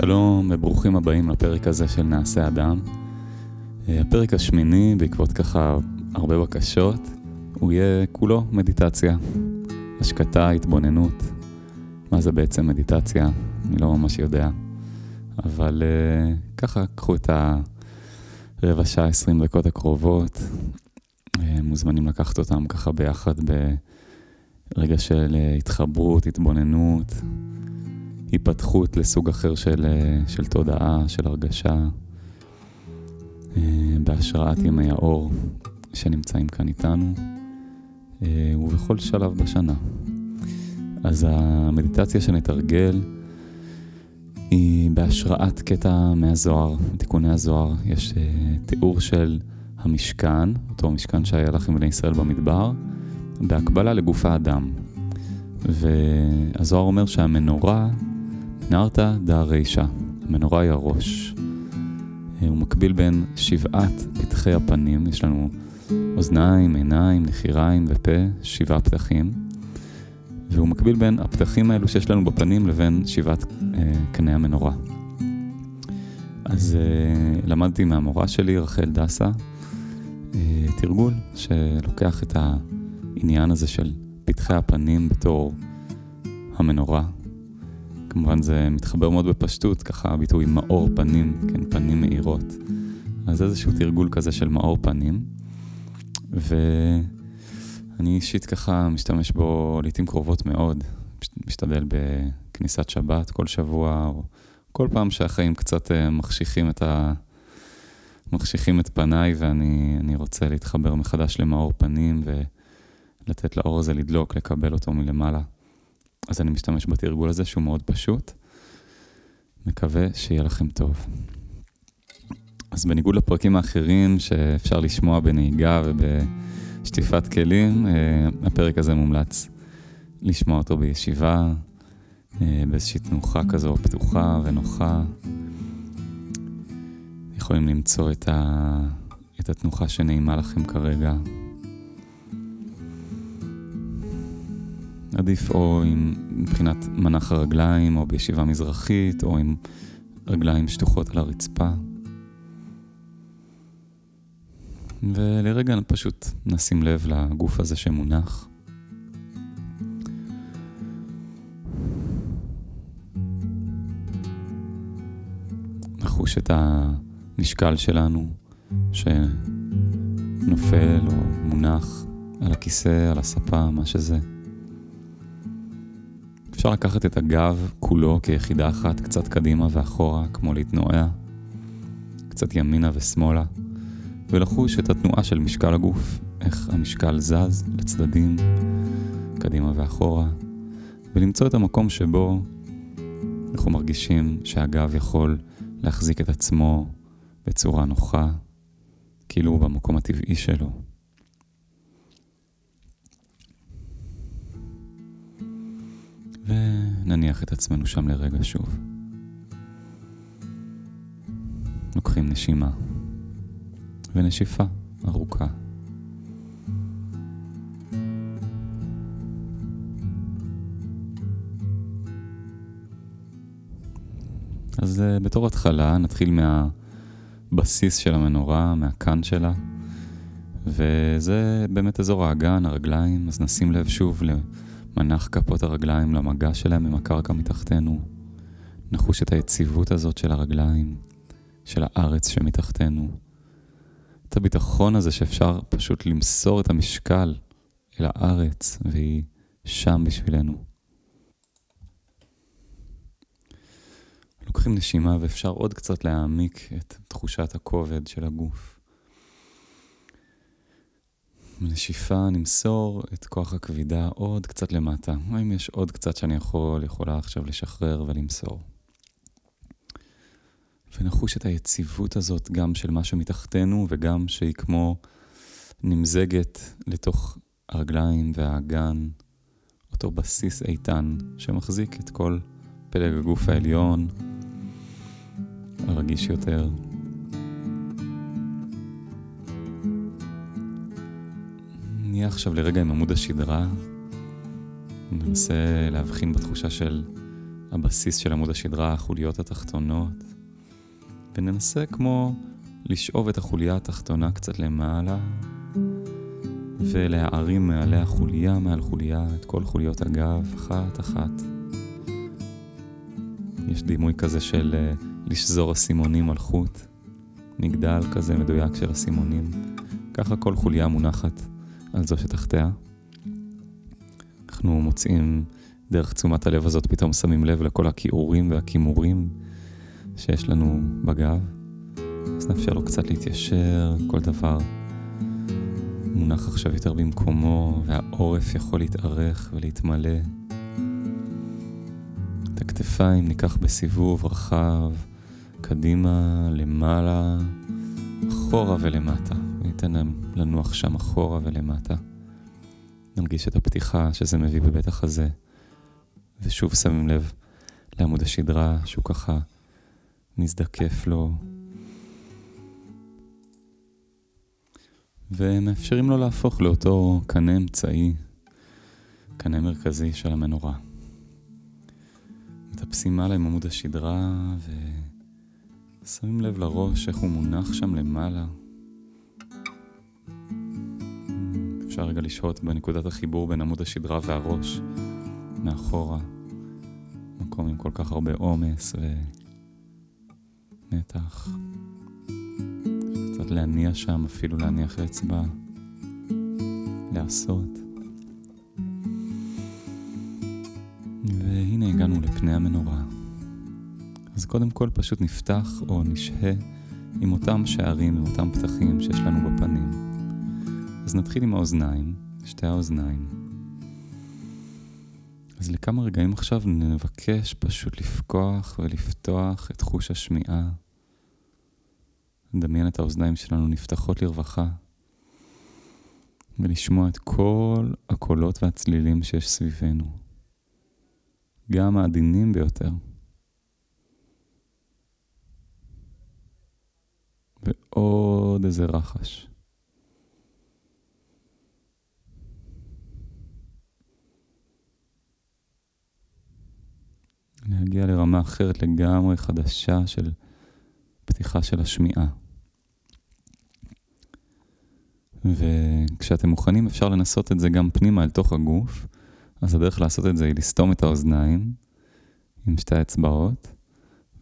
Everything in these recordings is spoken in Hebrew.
שלום וברוכים הבאים לפרק הזה של נעשה אדם. אה, הפרק השמיני, בעקבות ככה הרבה בקשות, הוא יהיה כולו מדיטציה. השקטה, התבוננות. מה זה בעצם מדיטציה? אני לא ממש יודע. אבל uh, ככה, קחו את הרבע שעה, עשרים דקות הקרובות. Uh, מוזמנים לקחת אותם ככה ביחד ברגע של התחברות, התבוננות, היפתחות לסוג אחר של, uh, של תודעה, של הרגשה, uh, בהשראת ימי האור שנמצאים כאן איתנו, uh, ובכל שלב בשנה. אז המדיטציה שנתרגל היא בהשראת קטע מהזוהר, תיקוני הזוהר. יש תיאור של המשכן, אותו משכן שהיה לכם בני ישראל במדבר, בהקבלה לגוף האדם. והזוהר אומר שהמנורה, נרתא דה רישא, המנורה היא הראש. Uh, הוא מקביל בין שבעת פתחי הפנים, יש לנו אוזניים, עיניים, נחיריים ופה, שבעה פתחים. והוא מקביל בין הפתחים האלו שיש לנו בפנים לבין שבעת אה, קני המנורה. אז אה, למדתי מהמורה שלי, רחל דסה, אה, תרגול שלוקח את העניין הזה של פתחי הפנים בתור המנורה. כמובן זה מתחבר מאוד בפשטות, ככה הביטוי מאור פנים, כן, פנים מאירות. אז איזשהו תרגול כזה של מאור פנים. ו... אני אישית ככה משתמש בו לעיתים קרובות מאוד. משתדל בכניסת שבת כל שבוע, או כל פעם שהחיים קצת אה, מחשיכים את, ה... מחשיכים את פניי ואני רוצה להתחבר מחדש למאור פנים ולתת לאור הזה לדלוק, לקבל אותו מלמעלה. אז אני משתמש בתרגול הזה שהוא מאוד פשוט. מקווה שיהיה לכם טוב. אז בניגוד לפרקים האחרים שאפשר לשמוע בנהיגה וב... שטיפת כלים, אה, הפרק הזה מומלץ לשמוע אותו בישיבה, אה, באיזושהי תנוחה כזו פתוחה ונוחה. יכולים למצוא את, ה... את התנוחה שנעימה לכם כרגע. עדיף או עם, מבחינת מנח הרגליים, או בישיבה מזרחית, או עם רגליים שטוחות על הרצפה. ולרגע פשוט נשים לב לגוף הזה שמונח. נחוש את המשקל שלנו שנופל או מונח על הכיסא, על הספה, מה שזה. אפשר לקחת את הגב כולו כיחידה אחת, קצת קדימה ואחורה, כמו להתנועע, קצת ימינה ושמאלה. ולחוש את התנועה של משקל הגוף, איך המשקל זז לצדדים, קדימה ואחורה, ולמצוא את המקום שבו אנחנו מרגישים שהגב יכול להחזיק את עצמו בצורה נוחה, כאילו הוא במקום הטבעי שלו. ונניח את עצמנו שם לרגע שוב. לוקחים נשימה. ונשיפה ארוכה. אז uh, בתור התחלה נתחיל מהבסיס של המנורה, מהקן שלה, וזה באמת אזור האגן, הרגליים, אז נשים לב שוב למנח כפות הרגליים, למגע שלהם עם הקרקע מתחתנו. נחוש את היציבות הזאת של הרגליים, של הארץ שמתחתנו. את הביטחון הזה שאפשר פשוט למסור את המשקל אל הארץ, והיא שם בשבילנו. לוקחים נשימה ואפשר עוד קצת להעמיק את תחושת הכובד של הגוף. בנשיפה נמסור את כוח הכבידה עוד קצת למטה. האם יש עוד קצת שאני יכול, יכולה עכשיו לשחרר ולמסור? ונחוש את היציבות הזאת גם של מה שמתחתנו וגם שהיא כמו נמזגת לתוך הרגליים והאגן, אותו בסיס איתן שמחזיק את כל פלג הגוף העליון, הרגיש יותר. נהיה עכשיו לרגע עם עמוד השדרה, ננסה להבחין בתחושה של הבסיס של עמוד השדרה, החוליות התחתונות, וננסה כמו לשאוב את החוליה התחתונה קצת למעלה, ולהערים מעליה חוליה מעל חוליה, את כל חוליות הגב, אחת אחת. יש דימוי כזה של uh, לשזור אסימונים על חוט, מגדל כזה מדויק של אסימונים. ככה כל חוליה מונחת על זו שתחתיה. אנחנו מוצאים דרך תשומת הלב הזאת, פתאום שמים לב לכל הכיעורים והכימורים שיש לנו בגב. אז נאפשר לו קצת להתיישר, כל דבר מונח עכשיו יותר במקומו, והעורף יכול להתארך ולהתמלא. את הכתפיים ניקח בסיבוב רחב, קדימה, למעלה, אחורה ולמטה. ניתן להם לנוח שם אחורה ולמטה. נרגיש את הפתיחה שזה מביא בבית החזה. ושוב שמים לב לעמוד השדרה שהוא ככה מזדקף לו. ומאפשרים לו להפוך לאותו קנה אמצעי, קנה מרכזי של המנורה. מטפסים מעלה עם עמוד השדרה ושמים לב לראש, איך הוא מונח שם למעלה. אפשר רגע לשהות בנקודת החיבור בין עמוד השדרה והראש, מאחורה. מקום עם כל כך הרבה עומס ומתח. קצת להניע שם, אפילו להניח אצבע, לעשות. והנה הגענו לפני המנורה. אז קודם כל פשוט נפתח או נשהה עם אותם שערים, עם אותם פתחים שיש לנו בפנים. אז נתחיל עם האוזניים, שתי האוזניים. אז לכמה רגעים עכשיו נבקש פשוט לפקוח ולפתוח את חוש השמיעה. נדמיין את האוזניים שלנו נפתחות לרווחה, ולשמוע את כל הקולות והצלילים שיש סביבנו, גם העדינים ביותר. ועוד איזה רחש. להגיע לרמה אחרת לגמרי חדשה של פתיחה של השמיעה. וכשאתם מוכנים אפשר לנסות את זה גם פנימה אל תוך הגוף, אז הדרך לעשות את זה היא לסתום את האוזניים עם שתי האצבעות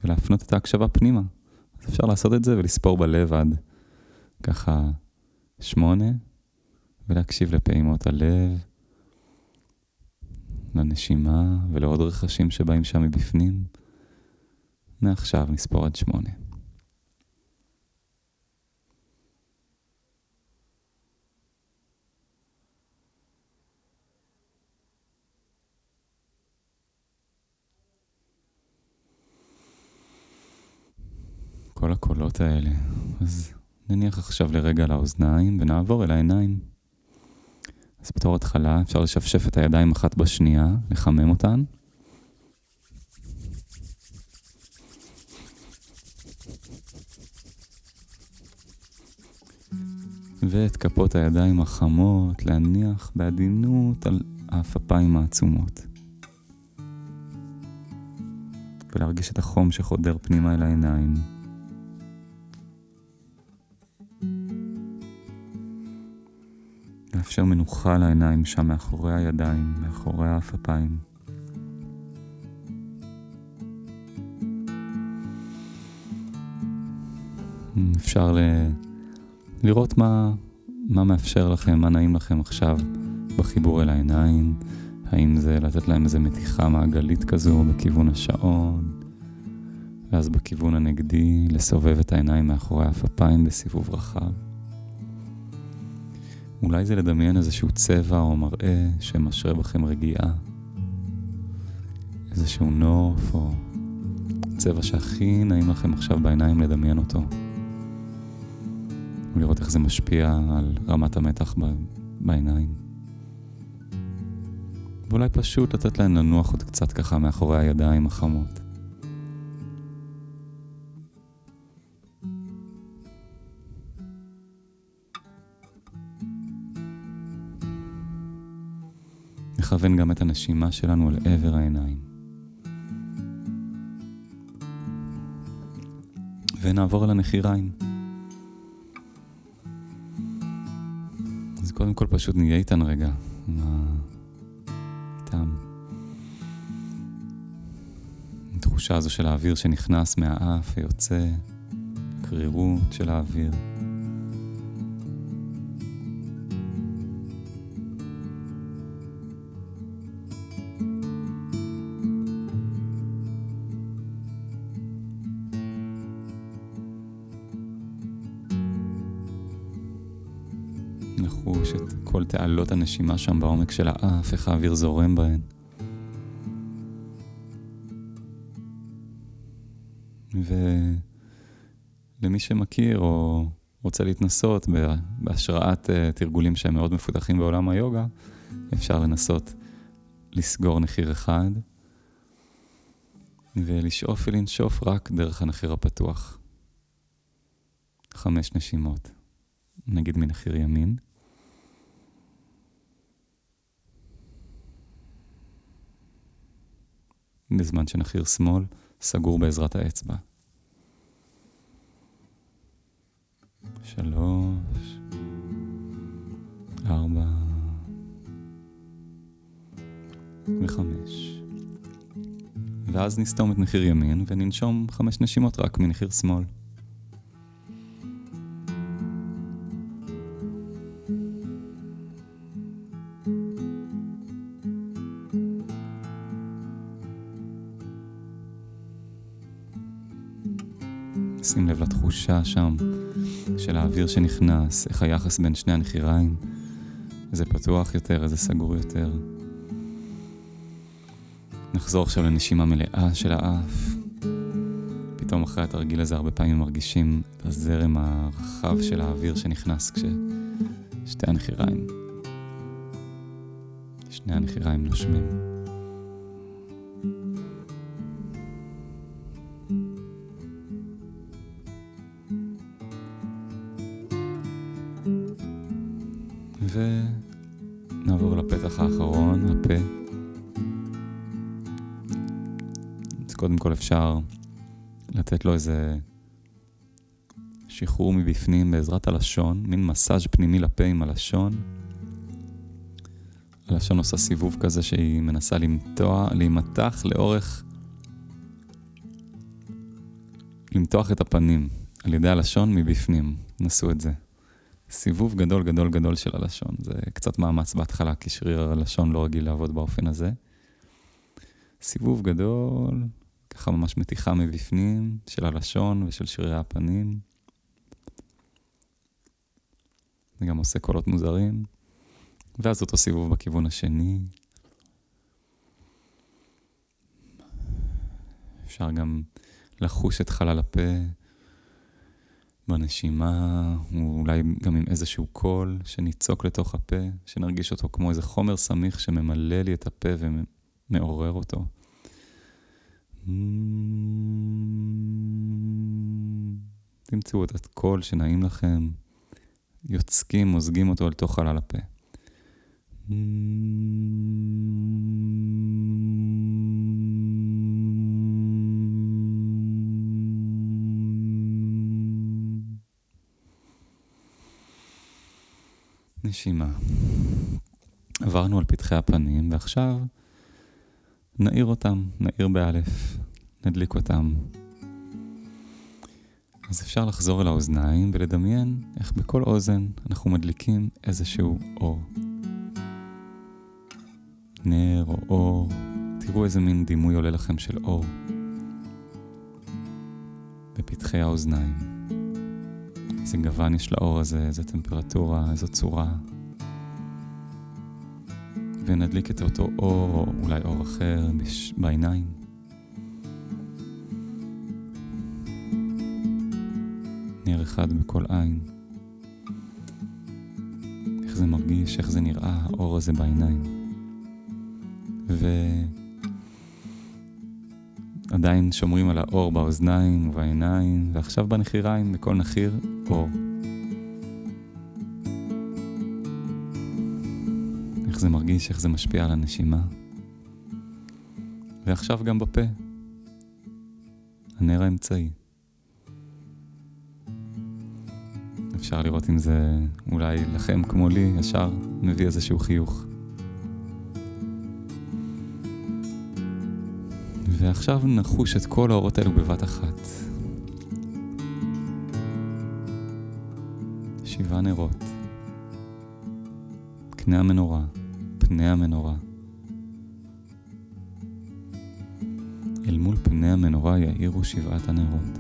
ולהפנות את ההקשבה פנימה. אז אפשר לעשות את זה ולספור בלב עד ככה שמונה ולהקשיב לפעימות הלב. לנשימה ולעוד רכשים שבאים שם מבפנים. מעכשיו נספור עד שמונה. כל הקולות האלה. אז נניח עכשיו לרגע לאוזניים ונעבור אל העיניים. אז בתור התחלה אפשר לשפשף את הידיים אחת בשנייה, לחמם אותן. ואת כפות הידיים החמות להניח בעדינות על האפפיים העצומות. ולהרגיש את החום שחודר פנימה אל העיניים. לאפשר מנוחה לעיניים שם מאחורי הידיים, מאחורי האפפיים. אפשר ל... לראות מה, מה מאפשר לכם, מה נעים לכם עכשיו בחיבור אל העיניים, האם זה לתת להם איזה מתיחה מעגלית כזו בכיוון השעון, ואז בכיוון הנגדי לסובב את העיניים מאחורי האפפיים בסיבוב רחב. אולי זה לדמיין איזשהו צבע או מראה שמשרה בכם רגיעה. איזשהו נוף או צבע שהכי נעים לכם עכשיו בעיניים לדמיין אותו. ולראות איך זה משפיע על רמת המתח בעיניים. ואולי פשוט לתת להן לנוח עוד קצת ככה מאחורי הידיים החמות. לכוון גם את הנשימה שלנו אל עבר העיניים. ונעבור אל הנחיריים. אז קודם כל פשוט נהיה איתן רגע, מה... ה... איתם. התחושה הזו של האוויר שנכנס מהאף ויוצא, קרירות של האוויר. תעלות הנשימה שם בעומק של האף, איך האוויר זורם בהן. ולמי שמכיר או רוצה להתנסות בהשראת אה, תרגולים שהם מאוד מפותחים בעולם היוגה, אפשר לנסות לסגור נחיר אחד ולשאוף ולנשוף רק דרך הנחיר הפתוח. חמש נשימות, נגיד מנחיר ימין. בזמן שנחיר שמאל סגור בעזרת האצבע. שלוש, ארבע וחמש. ואז נסתום את נחיר ימין וננשום חמש נשימות רק מנחיר שמאל. לתחושה שם של האוויר שנכנס, איך היחס בין שני הנחיריים, איזה פתוח יותר, איזה סגור יותר. נחזור עכשיו לנשימה מלאה של האף. פתאום אחרי התרגיל הזה הרבה פעמים מרגישים את הזרם הרחב של האוויר שנכנס כששתי הנחיריים, שני הנחיריים נושמים. אפשר לתת לו איזה שחרור מבפנים בעזרת הלשון, מין מסאז' פנימי לפה עם הלשון. הלשון עושה סיבוב כזה שהיא מנסה למתוח, להימתח לאורך, למתוח את הפנים על ידי הלשון מבפנים. נסו את זה. סיבוב גדול גדול גדול של הלשון. זה קצת מאמץ בהתחלה, כי שריר הלשון לא רגיל לעבוד באופן הזה. סיבוב גדול, ככה ממש מתיחה מבפנים של הלשון ושל שרירי הפנים. זה גם עושה קולות מוזרים. ואז אותו סיבוב בכיוון השני. אפשר גם לחוש את חלל הפה. בנשימה, אולי גם עם איזשהו קול שניצוק לתוך הפה, שנרגיש אותו כמו איזה חומר סמיך שממלא לי את הפה ומעורר אותו. תמצאו את הקול שנעים לכם, יוצקים, מוזגים אותו אל תוך חלל הפה. נשימה. עברנו על פתחי הפנים, ועכשיו נאיר אותם, נאיר באלף, נדליק אותם. אז אפשר לחזור אל האוזניים ולדמיין איך בכל אוזן אנחנו מדליקים איזשהו אור. נר או אור, תראו איזה מין דימוי עולה לכם של אור בפתחי האוזניים. איזה גוון יש לאור הזה, איזה טמפרטורה, איזו צורה. ונדליק את אותו אור, או אולי אור אחר, בש... בעיניים. נר אחד בכל עין. איך זה מרגיש, איך זה נראה, האור הזה בעיניים. ו... עדיין שומרים על האור באוזניים ובעיניים, ועכשיו בנחיריים, בכל נחיר, אור. זה מרגיש, איך זה משפיע על הנשימה. ועכשיו גם בפה, הנר האמצעי. אפשר לראות אם זה אולי לכם כמו לי, ישר מביא איזשהו חיוך. ועכשיו נחוש את כל האורות האלו בבת אחת. שבעה נרות. קנה המנורה, פני המנורה. אל מול פני המנורה יאירו שבעת הנרות.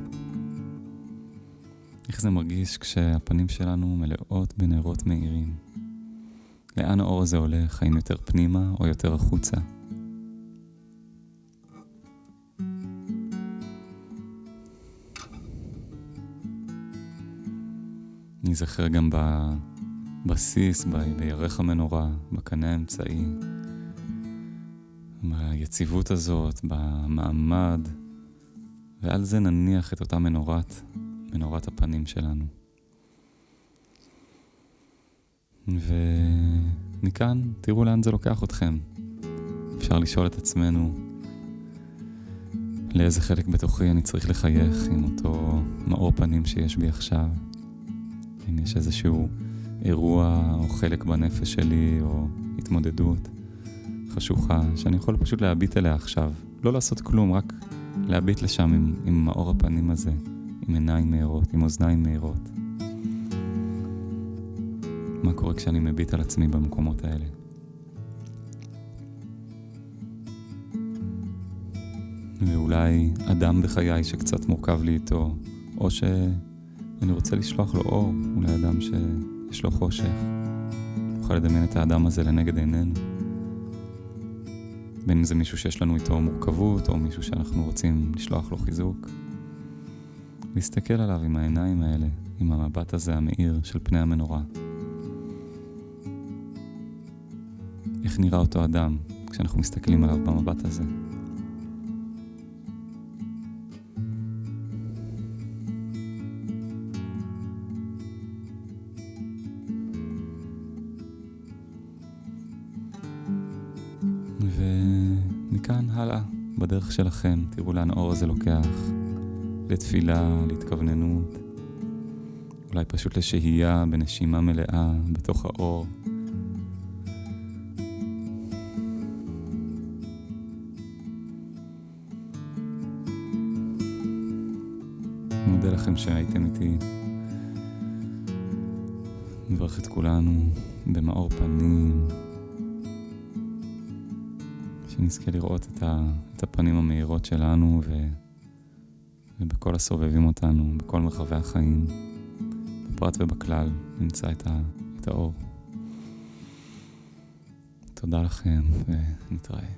איך זה מרגיש כשהפנים שלנו מלאות בנרות מאירים? לאן האור הזה הולך? האם יותר פנימה או יותר החוצה? ניזכר גם בבסיס, בירך המנורה, בקנה האמצעי, ביציבות הזאת, במעמד, ועל זה נניח את אותה מנורת, מנורת הפנים שלנו. ומכאן, תראו לאן זה לוקח אתכם. אפשר לשאול את עצמנו, לאיזה חלק בתוכי אני צריך לחייך עם אותו מאור פנים שיש בי עכשיו. אם יש איזשהו אירוע או חלק בנפש שלי או התמודדות חשוכה, שאני יכול פשוט להביט אליה עכשיו. לא לעשות כלום, רק להביט לשם עם, עם מאור הפנים הזה, עם עיניים מהירות, עם אוזניים מהירות. מה קורה כשאני מביט על עצמי במקומות האלה? ואולי אדם בחיי שקצת מורכב לי איתו, או ש... אני רוצה לשלוח לו אור, אולי אדם שיש לו חושך. נוכל לדמיין את האדם הזה לנגד עינינו. בין אם זה מישהו שיש לנו איתו מורכבות, או מישהו שאנחנו רוצים לשלוח לו חיזוק. להסתכל עליו עם העיניים האלה, עם המבט הזה המאיר של פני המנורה. איך נראה אותו אדם כשאנחנו מסתכלים עליו במבט הזה? בדרך שלכם, תראו לאן האור הזה לוקח. לתפילה, להתכווננות, אולי פשוט לשהייה בנשימה מלאה בתוך האור. מודה לכם שהייתם איתי. מברך את כולנו במאור פנים. שנזכה לראות את, ה, את הפנים המאירות שלנו ו, ובכל הסובבים אותנו, בכל מרחבי החיים, בפרט ובכלל, נמצא את, ה, את האור. תודה לכם ונתראה.